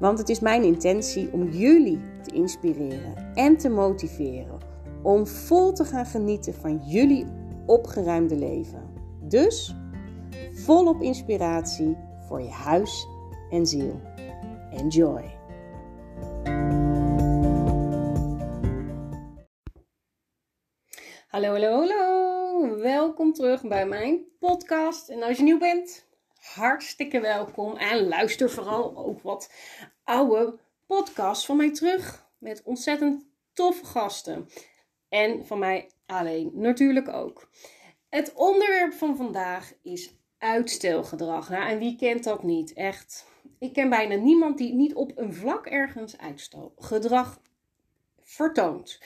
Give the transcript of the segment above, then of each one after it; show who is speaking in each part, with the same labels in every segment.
Speaker 1: Want het is mijn intentie om jullie te inspireren en te motiveren om vol te gaan genieten van jullie opgeruimde leven. Dus volop inspiratie voor je huis en ziel. Enjoy! Hallo, hallo, hallo. Welkom terug bij mijn podcast. En als je nieuw bent, hartstikke welkom. En luister vooral ook wat oude podcasts van mij terug. Met ontzettend toffe gasten. En van mij alleen natuurlijk ook. Het onderwerp van vandaag is uitstelgedrag. Nou, en wie kent dat niet? Echt. Ik ken bijna niemand die niet op een vlak ergens uitstelgedrag vertoont.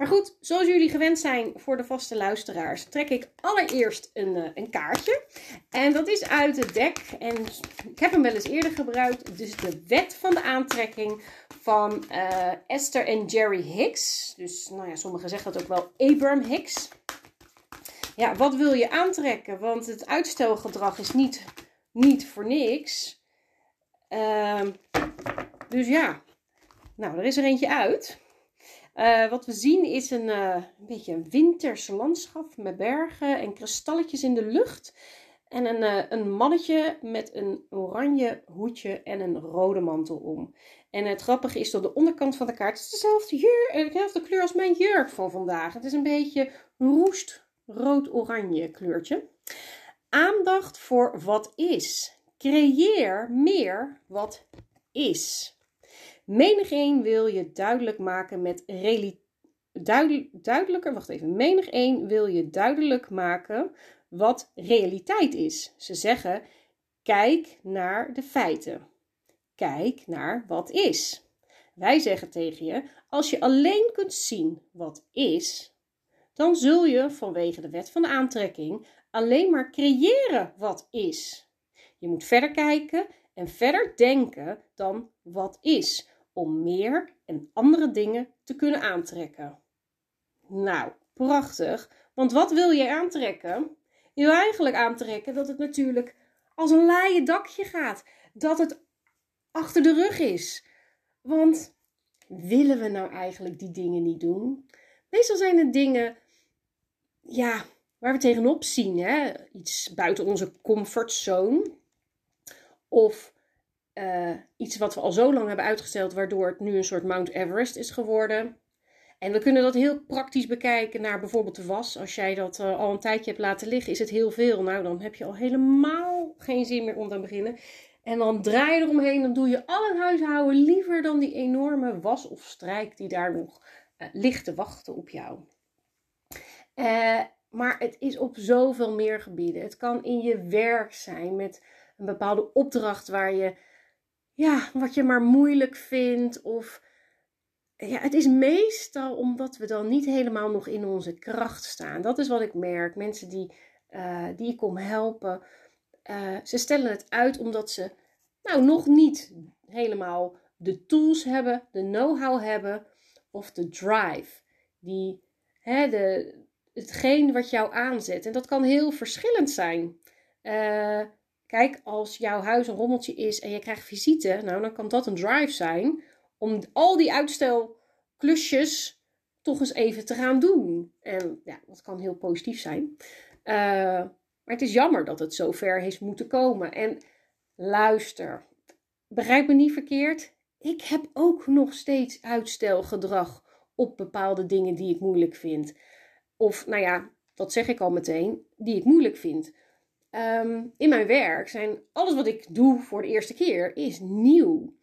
Speaker 1: Maar goed, zoals jullie gewend zijn voor de vaste luisteraars, trek ik allereerst een, uh, een kaartje. En dat is uit het dek. En ik heb hem wel eens eerder gebruikt. Dus de wet van de aantrekking van uh, Esther en Jerry Hicks. Dus nou ja, sommigen zeggen dat ook wel Abram Hicks. Ja, wat wil je aantrekken? Want het uitstelgedrag is niet, niet voor niks. Uh, dus ja, nou, er is er eentje uit. Uh, wat we zien is een, uh, een beetje een winters landschap met bergen en kristalletjes in de lucht. En een, uh, een mannetje met een oranje hoedje en een rode mantel om. En het grappige is dat de onderkant van de kaart is dezelfde, dezelfde kleur als mijn jurk van vandaag. Het is een beetje roest rood-oranje kleurtje. Aandacht voor wat is. Creëer meer wat is. Menig een wil je duidelijk maken met duidelijk, duidelijker. Wacht even. Menig een wil je duidelijk maken wat realiteit is. Ze zeggen: kijk naar de feiten. Kijk naar wat is. Wij zeggen tegen je: als je alleen kunt zien wat is, dan zul je vanwege de wet van de aantrekking alleen maar creëren wat is. Je moet verder kijken en verder denken dan wat is om meer en andere dingen te kunnen aantrekken. Nou, prachtig. Want wat wil je aantrekken? Je wil eigenlijk aantrekken dat het natuurlijk als een laaie dakje gaat. Dat het achter de rug is. Want willen we nou eigenlijk die dingen niet doen? Meestal zijn het dingen, ja, waar we tegenop zien. Hè? Iets buiten onze comfortzone. Of uh, iets wat we al zo lang hebben uitgesteld, waardoor het nu een soort Mount Everest is geworden. En we kunnen dat heel praktisch bekijken naar bijvoorbeeld de was. Als jij dat uh, al een tijdje hebt laten liggen, is het heel veel. Nou, dan heb je al helemaal geen zin meer om te beginnen. En dan draai je eromheen, dan doe je al het huishouden liever dan die enorme was of strijk die daar nog uh, ligt te wachten op jou. maar het is op zoveel meer gebieden. Het kan in je werk zijn met een bepaalde opdracht waar je ja, wat je maar moeilijk vindt. Of ja, het is meestal omdat we dan niet helemaal nog in onze kracht staan. Dat is wat ik merk. Mensen die, uh, die ik kom helpen, uh, ze stellen het uit omdat ze nou nog niet helemaal de tools hebben, de know-how hebben of de drive. Die, hè, de, hetgeen wat jou aanzet. En dat kan heel verschillend zijn. Uh, Kijk, als jouw huis een rommeltje is en je krijgt visite, nou dan kan dat een drive zijn om al die uitstelklusjes toch eens even te gaan doen. En ja, dat kan heel positief zijn. Uh, maar het is jammer dat het zo ver heeft moeten komen. En luister, begrijp me niet verkeerd. Ik heb ook nog steeds uitstelgedrag op bepaalde dingen die ik moeilijk vind. Of, nou ja, dat zeg ik al meteen, die ik moeilijk vind. Um, in mijn werk zijn alles wat ik doe voor de eerste keer is nieuw.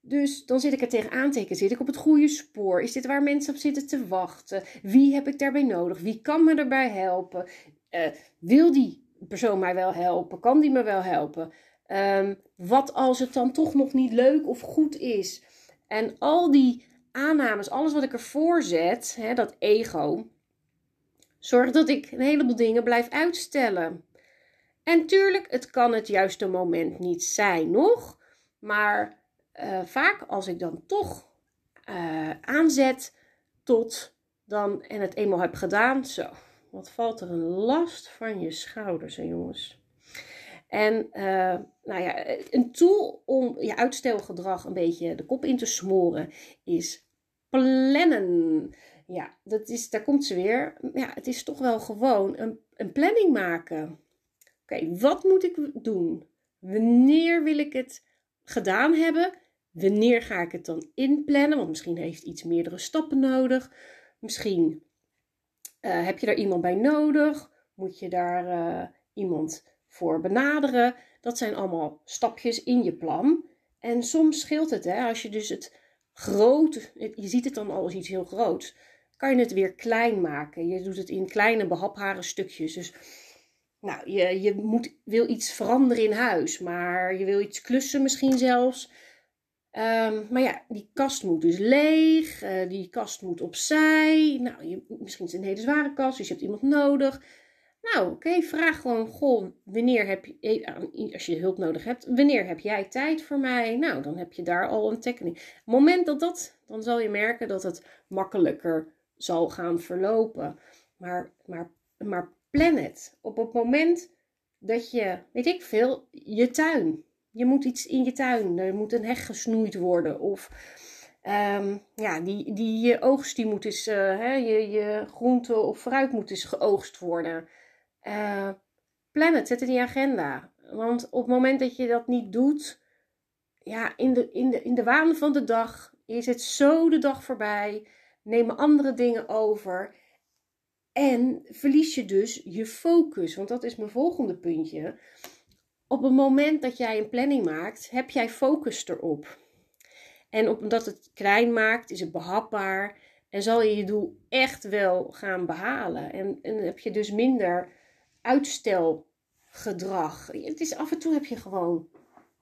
Speaker 1: Dus dan zit ik er tegenaan te Zit ik op het goede spoor? Is dit waar mensen op zitten te wachten? Wie heb ik daarbij nodig? Wie kan me erbij helpen? Uh, wil die persoon mij wel helpen? Kan die me wel helpen? Ehm, wat als het dan toch nog niet leuk of goed is? En al die aannames, alles wat ik ervoor zet, hè, dat ego, zorgt dat ik een heleboel dingen blijf uitstellen. En tuurlijk, het kan het juiste moment niet zijn nog. Maar uh, vaak als ik dan toch uh, aanzet tot dan en het eenmaal heb gedaan, zo, wat valt er een last van je schouders, hè, jongens. En uh, nou ja, een tool om je uitstelgedrag een beetje de kop in te smoren is plannen. Ja, dat is, daar komt ze weer. Ja, het is toch wel gewoon een, een planning maken. Oké, wat moet ik doen? Wanneer wil ik het gedaan hebben? Wanneer ga ik het dan inplannen? Want misschien heeft iets meerdere stappen nodig. Misschien uh, heb je daar iemand bij nodig. Moet je daar uh, iemand voor benaderen? Dat zijn allemaal stapjes in je plan. En soms scheelt het, hè, als je dus het groot, je ziet het dan al als iets heel groots, kan je het weer klein maken. Je doet het in kleine behaphare stukjes. Dus nou, je, je moet, wil iets veranderen in huis, maar je wil iets klussen misschien zelfs. Um, maar ja, die kast moet dus leeg, uh, die kast moet opzij. Nou, je, misschien is het een hele zware kast, dus je hebt iemand nodig. Nou, oké, vraag gewoon, goh, wanneer heb je, eh, als je hulp nodig hebt, wanneer heb jij tijd voor mij? Nou, dan heb je daar al een tekening. Het moment dat dat, dan zal je merken dat het makkelijker zal gaan verlopen. Maar, maar, maar plan het. Op het moment dat je, weet ik veel, je tuin. Je moet iets in je tuin. Er moet een heg gesnoeid worden. Of um, ja, die, die oogst die moet eens, uh, hè, je, je groente of fruit moet eens geoogst worden. Uh, plan het, zet het in je agenda. Want op het moment dat je dat niet doet, ja, in de, in de, in de waan van de dag is het zo de dag voorbij. Nemen andere dingen over. En verlies je dus je focus. Want dat is mijn volgende puntje. Op het moment dat jij een planning maakt, heb jij focus erop. En omdat het klein maakt, is het behapbaar. En zal je je doel echt wel gaan behalen. En, en heb je dus minder uitstelgedrag. Het is af en toe heb je gewoon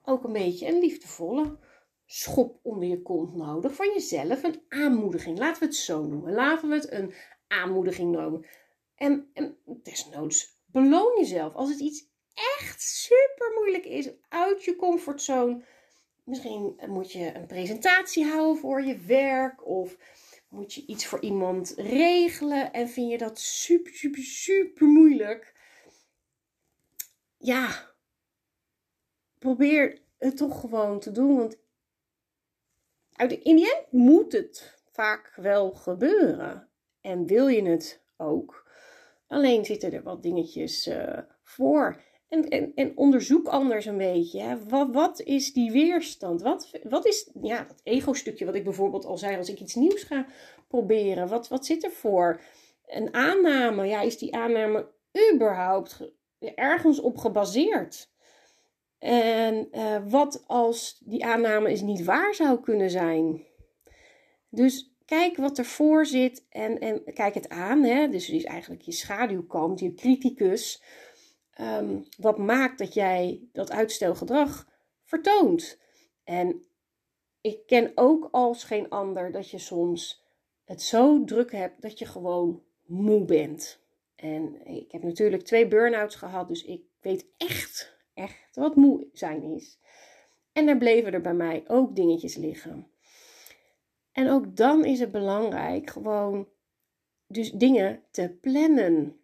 Speaker 1: ook een beetje een liefdevolle schop onder je kont nodig van jezelf. Een aanmoediging. Laten we het zo noemen. Laten we het een aanmoediging noemen. En, en desnoods beloon jezelf. Als het iets echt super moeilijk is, uit je comfortzone. Misschien moet je een presentatie houden voor je werk. Of moet je iets voor iemand regelen. En vind je dat super, super, super moeilijk ja, probeer het toch gewoon te doen. Want in die end moet het vaak wel gebeuren. En wil je het ook. Alleen zitten er wat dingetjes uh, voor. En, en, en, onderzoek anders een beetje. Hè. Wat, wat is die weerstand? Wat, wat is ja, dat ego-stukje wat ik bijvoorbeeld al zei als ik iets nieuws ga proberen? Wat, wat zit er voor? Een aanname. Ja, is die aanname überhaupt ergens op gebaseerd. En uh, wat als die aanname is niet waar zou kunnen zijn? Dus kijk wat ervoor zit en, en kijk het aan. Hè? Dus is eigenlijk je schaduwkant, je criticus. Um, wat maakt dat jij dat uitstelgedrag vertoont? En ik ken ook als geen ander dat je soms het zo druk hebt dat je gewoon moe bent. En ik heb natuurlijk twee burn-outs gehad, dus ik weet echt, echt wat moe zijn is. En daar bleven er bij mij ook dingetjes liggen. En ook dan is het belangrijk gewoon dus dingen te plannen.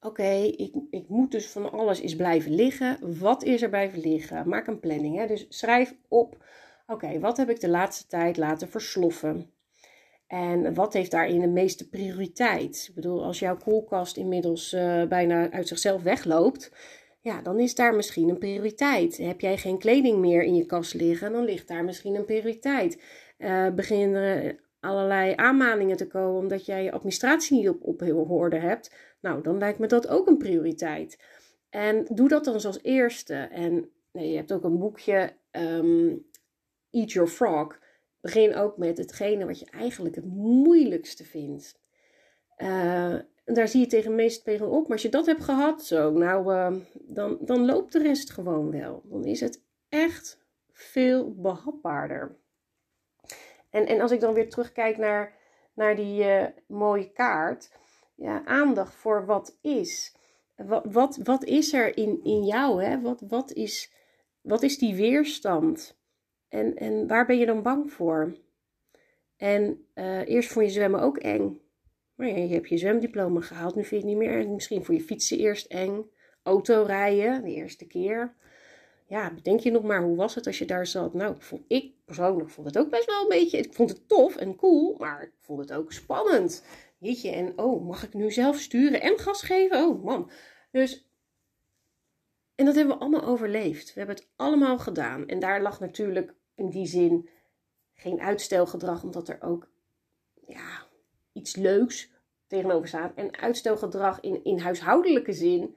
Speaker 1: Oké, ik, ik moet dus van alles eens blijven liggen. Wat is er blijven liggen? Maak een planning. Hè? Dus schrijf op. Oké, wat heb ik de laatste tijd laten versloffen? En wat heeft daarin de meeste prioriteit? Ik bedoel, als jouw koelkast inmiddels uh, bijna uit zichzelf wegloopt, ja, dan is daar misschien een prioriteit. Heb jij geen kleding meer in je kast liggen, dan ligt daar misschien een prioriteit. Uh, beginnen er allerlei aanmaningen te komen omdat jij je administratie niet op, op orde hebt, nou, dan lijkt me dat ook een prioriteit. En doe dat dan als eerste. En nee, je hebt ook een boekje, um, Eat Your Frog. Begin ook met hetgene wat je eigenlijk het moeilijkste vindt. Uh, En daar zie je tegen meest tegen op. Maar als je dat hebt gehad, zo, nou, uh, dan, dan loopt de rest gewoon wel. Dan is het echt veel behapbaarder. En, en als ik dan weer terugkijk naar, naar die uh, mooie kaart, ja, aandacht voor wat is. Wat, wat, wat is er in, in jou? Hè? Wat, wat, is, wat is die weerstand? En, en waar ben je dan bang voor? En uh, eerst vond je zwemmen ook eng. Maar je hebt je zwemdiploma gehaald, nu vind je het niet meer. Misschien voor je fietsen eerst eng. Autorijden, de eerste keer. Ja, bedenk je nog maar, hoe was het als je daar zat? Nou, ik, vond, ik persoonlijk vond het ook best wel een beetje... Ik vond het tof en cool, maar ik vond het ook spannend. Jeetje, en oh, mag ik nu zelf sturen en gas geven? Oh man. Dus, en dat hebben we allemaal overleefd. We hebben het allemaal gedaan. En daar lag natuurlijk in die zin geen uitstelgedrag, omdat er ook ja, iets leuks tegenover staat. En uitstelgedrag in, in huishoudelijke zin,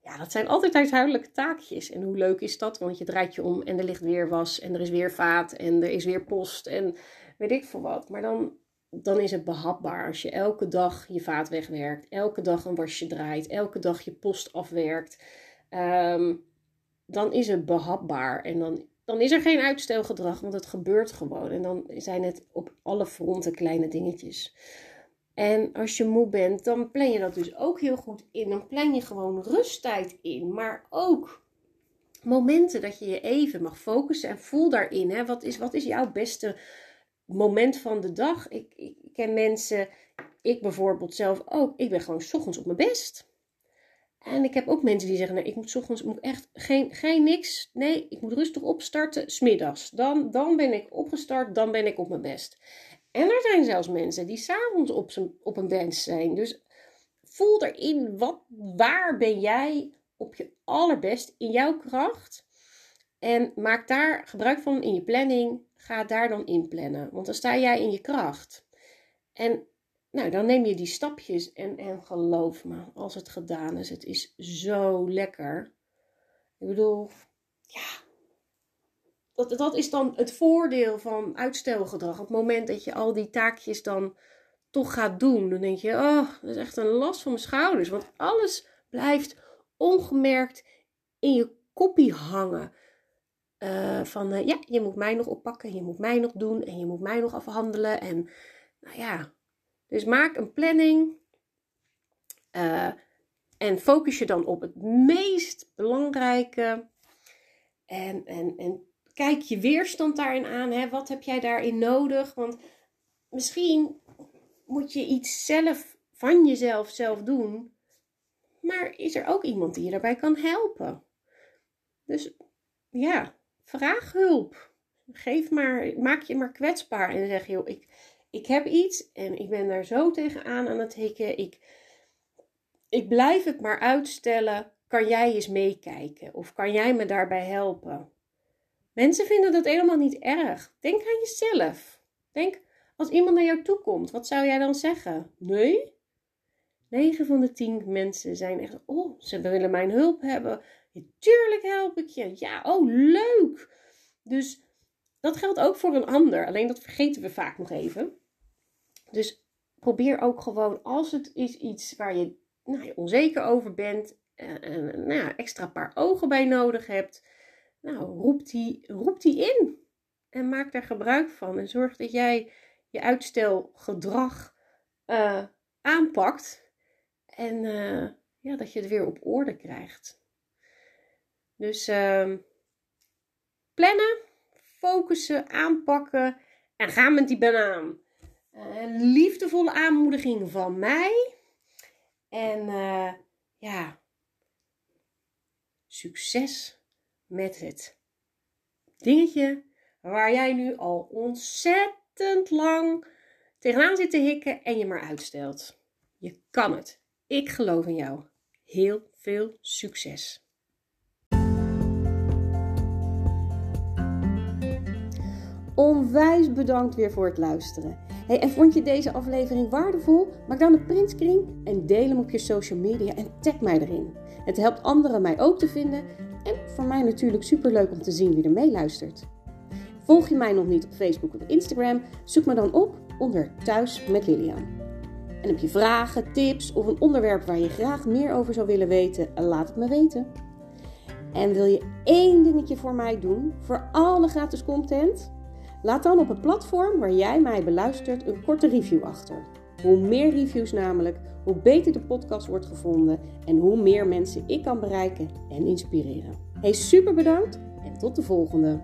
Speaker 1: ja, dat zijn altijd huishoudelijke taakjes. En hoe leuk is dat? Want je draait je om en er ligt weer was en er is weer vaat en er is weer post en weet ik veel wat. Maar dan, dan is het behapbaar als je elke dag je vaat wegwerkt, elke dag een wasje draait, elke dag je post afwerkt. Ehm, dan is het behapbaar en dan dan is er geen uitstelgedrag, want het gebeurt gewoon. En dan zijn het op alle fronten kleine dingetjes. En als je moe bent, dan plan je dat dus ook heel goed in. Dan plan je gewoon rusttijd in, maar ook momenten dat je je even mag focussen en voel daarin. Hè, wat, is, wat is jouw beste moment van de dag? Ik, ik ken mensen, ik bijvoorbeeld zelf ook, ik ben gewoon s ochtends op mijn best. En ik heb ook mensen die zeggen, nee, ik moet ochtends moet echt geen, geen niks. Nee, ik moet rustig opstarten, smiddags. Dan, dan ben ik opgestart, dan ben ik op mijn best. En er zijn zelfs mensen die s'avonds op, op een best zijn. Dus voel erin, wat, waar ben jij op je allerbest in jouw kracht? En maak daar gebruik van in je planning. Ga daar dan in plannen. Want dan sta jij in je kracht. En nou, dan neem je die stapjes en, en geloof me, als het gedaan is, het is zo lekker. Ik bedoel, ja, dat, dat is dan het voordeel van uitstelgedrag. Op het moment dat je al die taakjes dan toch gaat doen, dan denk je, oh, dat is echt een last van mijn schouders. Want alles blijft ongemerkt in je koppie hangen. Uh, van, uh, ja, je moet mij nog oppakken, je moet mij nog doen en je moet mij nog afhandelen. En nou ja, dus maak een planning uh, en focus je dan op het meest belangrijke. En, en, en kijk je weerstand daarin aan. Hè? Wat heb jij daarin nodig? Want misschien moet je iets zelf van jezelf zelf doen. Maar is er ook iemand die je daarbij kan helpen? Dus ja, vraag hulp. Geef maar, maak je maar kwetsbaar en zeg joh, ik, ik heb iets en ik ben daar zo tegenaan aan het hikken. Ik, ik blijf het maar uitstellen. Kan jij eens meekijken? Of kan jij me daarbij helpen? Mensen vinden dat helemaal niet erg. Denk aan jezelf. Denk, als iemand naar jou toe komt, wat zou jij dan zeggen? Nee? 9 van de 10 mensen zijn echt, oh, ze willen mijn hulp hebben. tuurlijk help ik je. Ja, oh, leuk. Dus dat geldt ook voor een ander. Alleen dat vergeten we vaak nog even. Dus probeer ook gewoon, als het is iets waar je, nou, onzeker over bent, en, en nou ja, extra paar ogen bij nodig hebt, nou, roep die, roep die in. En maak daar gebruik van. En zorg dat jij je uitstelgedrag uh, aanpakt. En uh, ja, dat je het weer op orde krijgt. Dus uh, plannen, focussen, aanpakken en gaan met die banaan. Liefdevolle aanmoediging van mij. En uh, ja, succes met het dingetje waar jij nu al ontzettend lang tegenaan zit te hikken en je maar uitstelt. Je kan het. Ik geloof in jou. Heel veel succes. Onwijs bedankt weer voor het luisteren. Hey, en vond je deze aflevering waardevol? Maak dan een printscreen en deel hem op je social media en tag mij erin. Het helpt anderen mij ook te vinden en voor mij natuurlijk superleuk om te zien wie er meeluistert. Volg je mij nog niet op Facebook of Instagram? Zoek me dan op onder Thuis met Lilian. En heb je vragen, tips of een onderwerp waar je graag meer over zou willen weten? Laat het me weten. En wil je één dingetje voor mij doen, voor alle gratis content? Laat dan op het platform waar jij mij beluistert een korte review achter. Hoe meer reviews namelijk, hoe beter de podcast wordt gevonden en hoe meer mensen ik kan bereiken en inspireren. Hey, super bedankt en tot de volgende!